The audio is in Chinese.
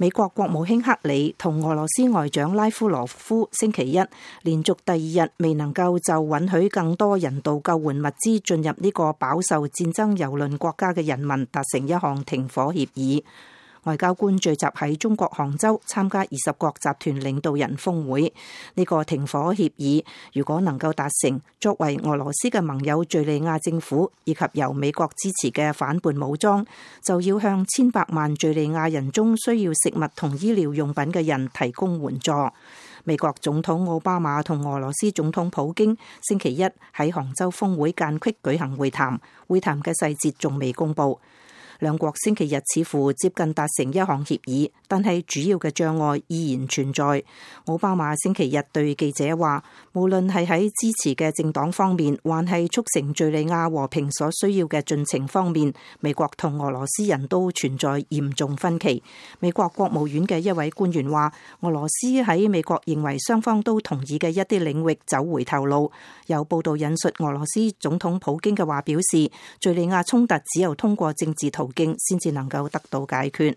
美國國務卿克里同俄羅斯外長拉夫羅夫星期一連續第二日未能夠就允許更多人道救援物資進入呢個飽受戰爭游轮國家嘅人民達成一項停火協議。外交官聚集喺中国杭州参加二十国集团领导人峰会。呢个停火协议如果能够达成，作为俄罗斯嘅盟友，叙利亚政府以及由美国支持嘅反叛武装，就要向千百万叙利亚人中需要食物同医疗用品嘅人提供援助。美国总统奥巴马同俄罗斯总统普京星期一喺杭州峰会间隙举行会谈，会谈嘅细节仲未公布。兩國星期日似乎接近達成一項協議，但係主要嘅障礙依然存在。奧巴馬星期日對記者話：，無論係喺支持嘅政黨方面，還係促成叙利亞和平所需要嘅進程方面，美國同俄羅斯人都存在嚴重分歧。美國國務院嘅一位官員話：，俄羅斯喺美國認為雙方都同意嘅一啲領域走回頭路。有報道引述俄羅斯總統普京嘅話表示：，叙利亞衝突只有通過政治途。经先至能够得到解决。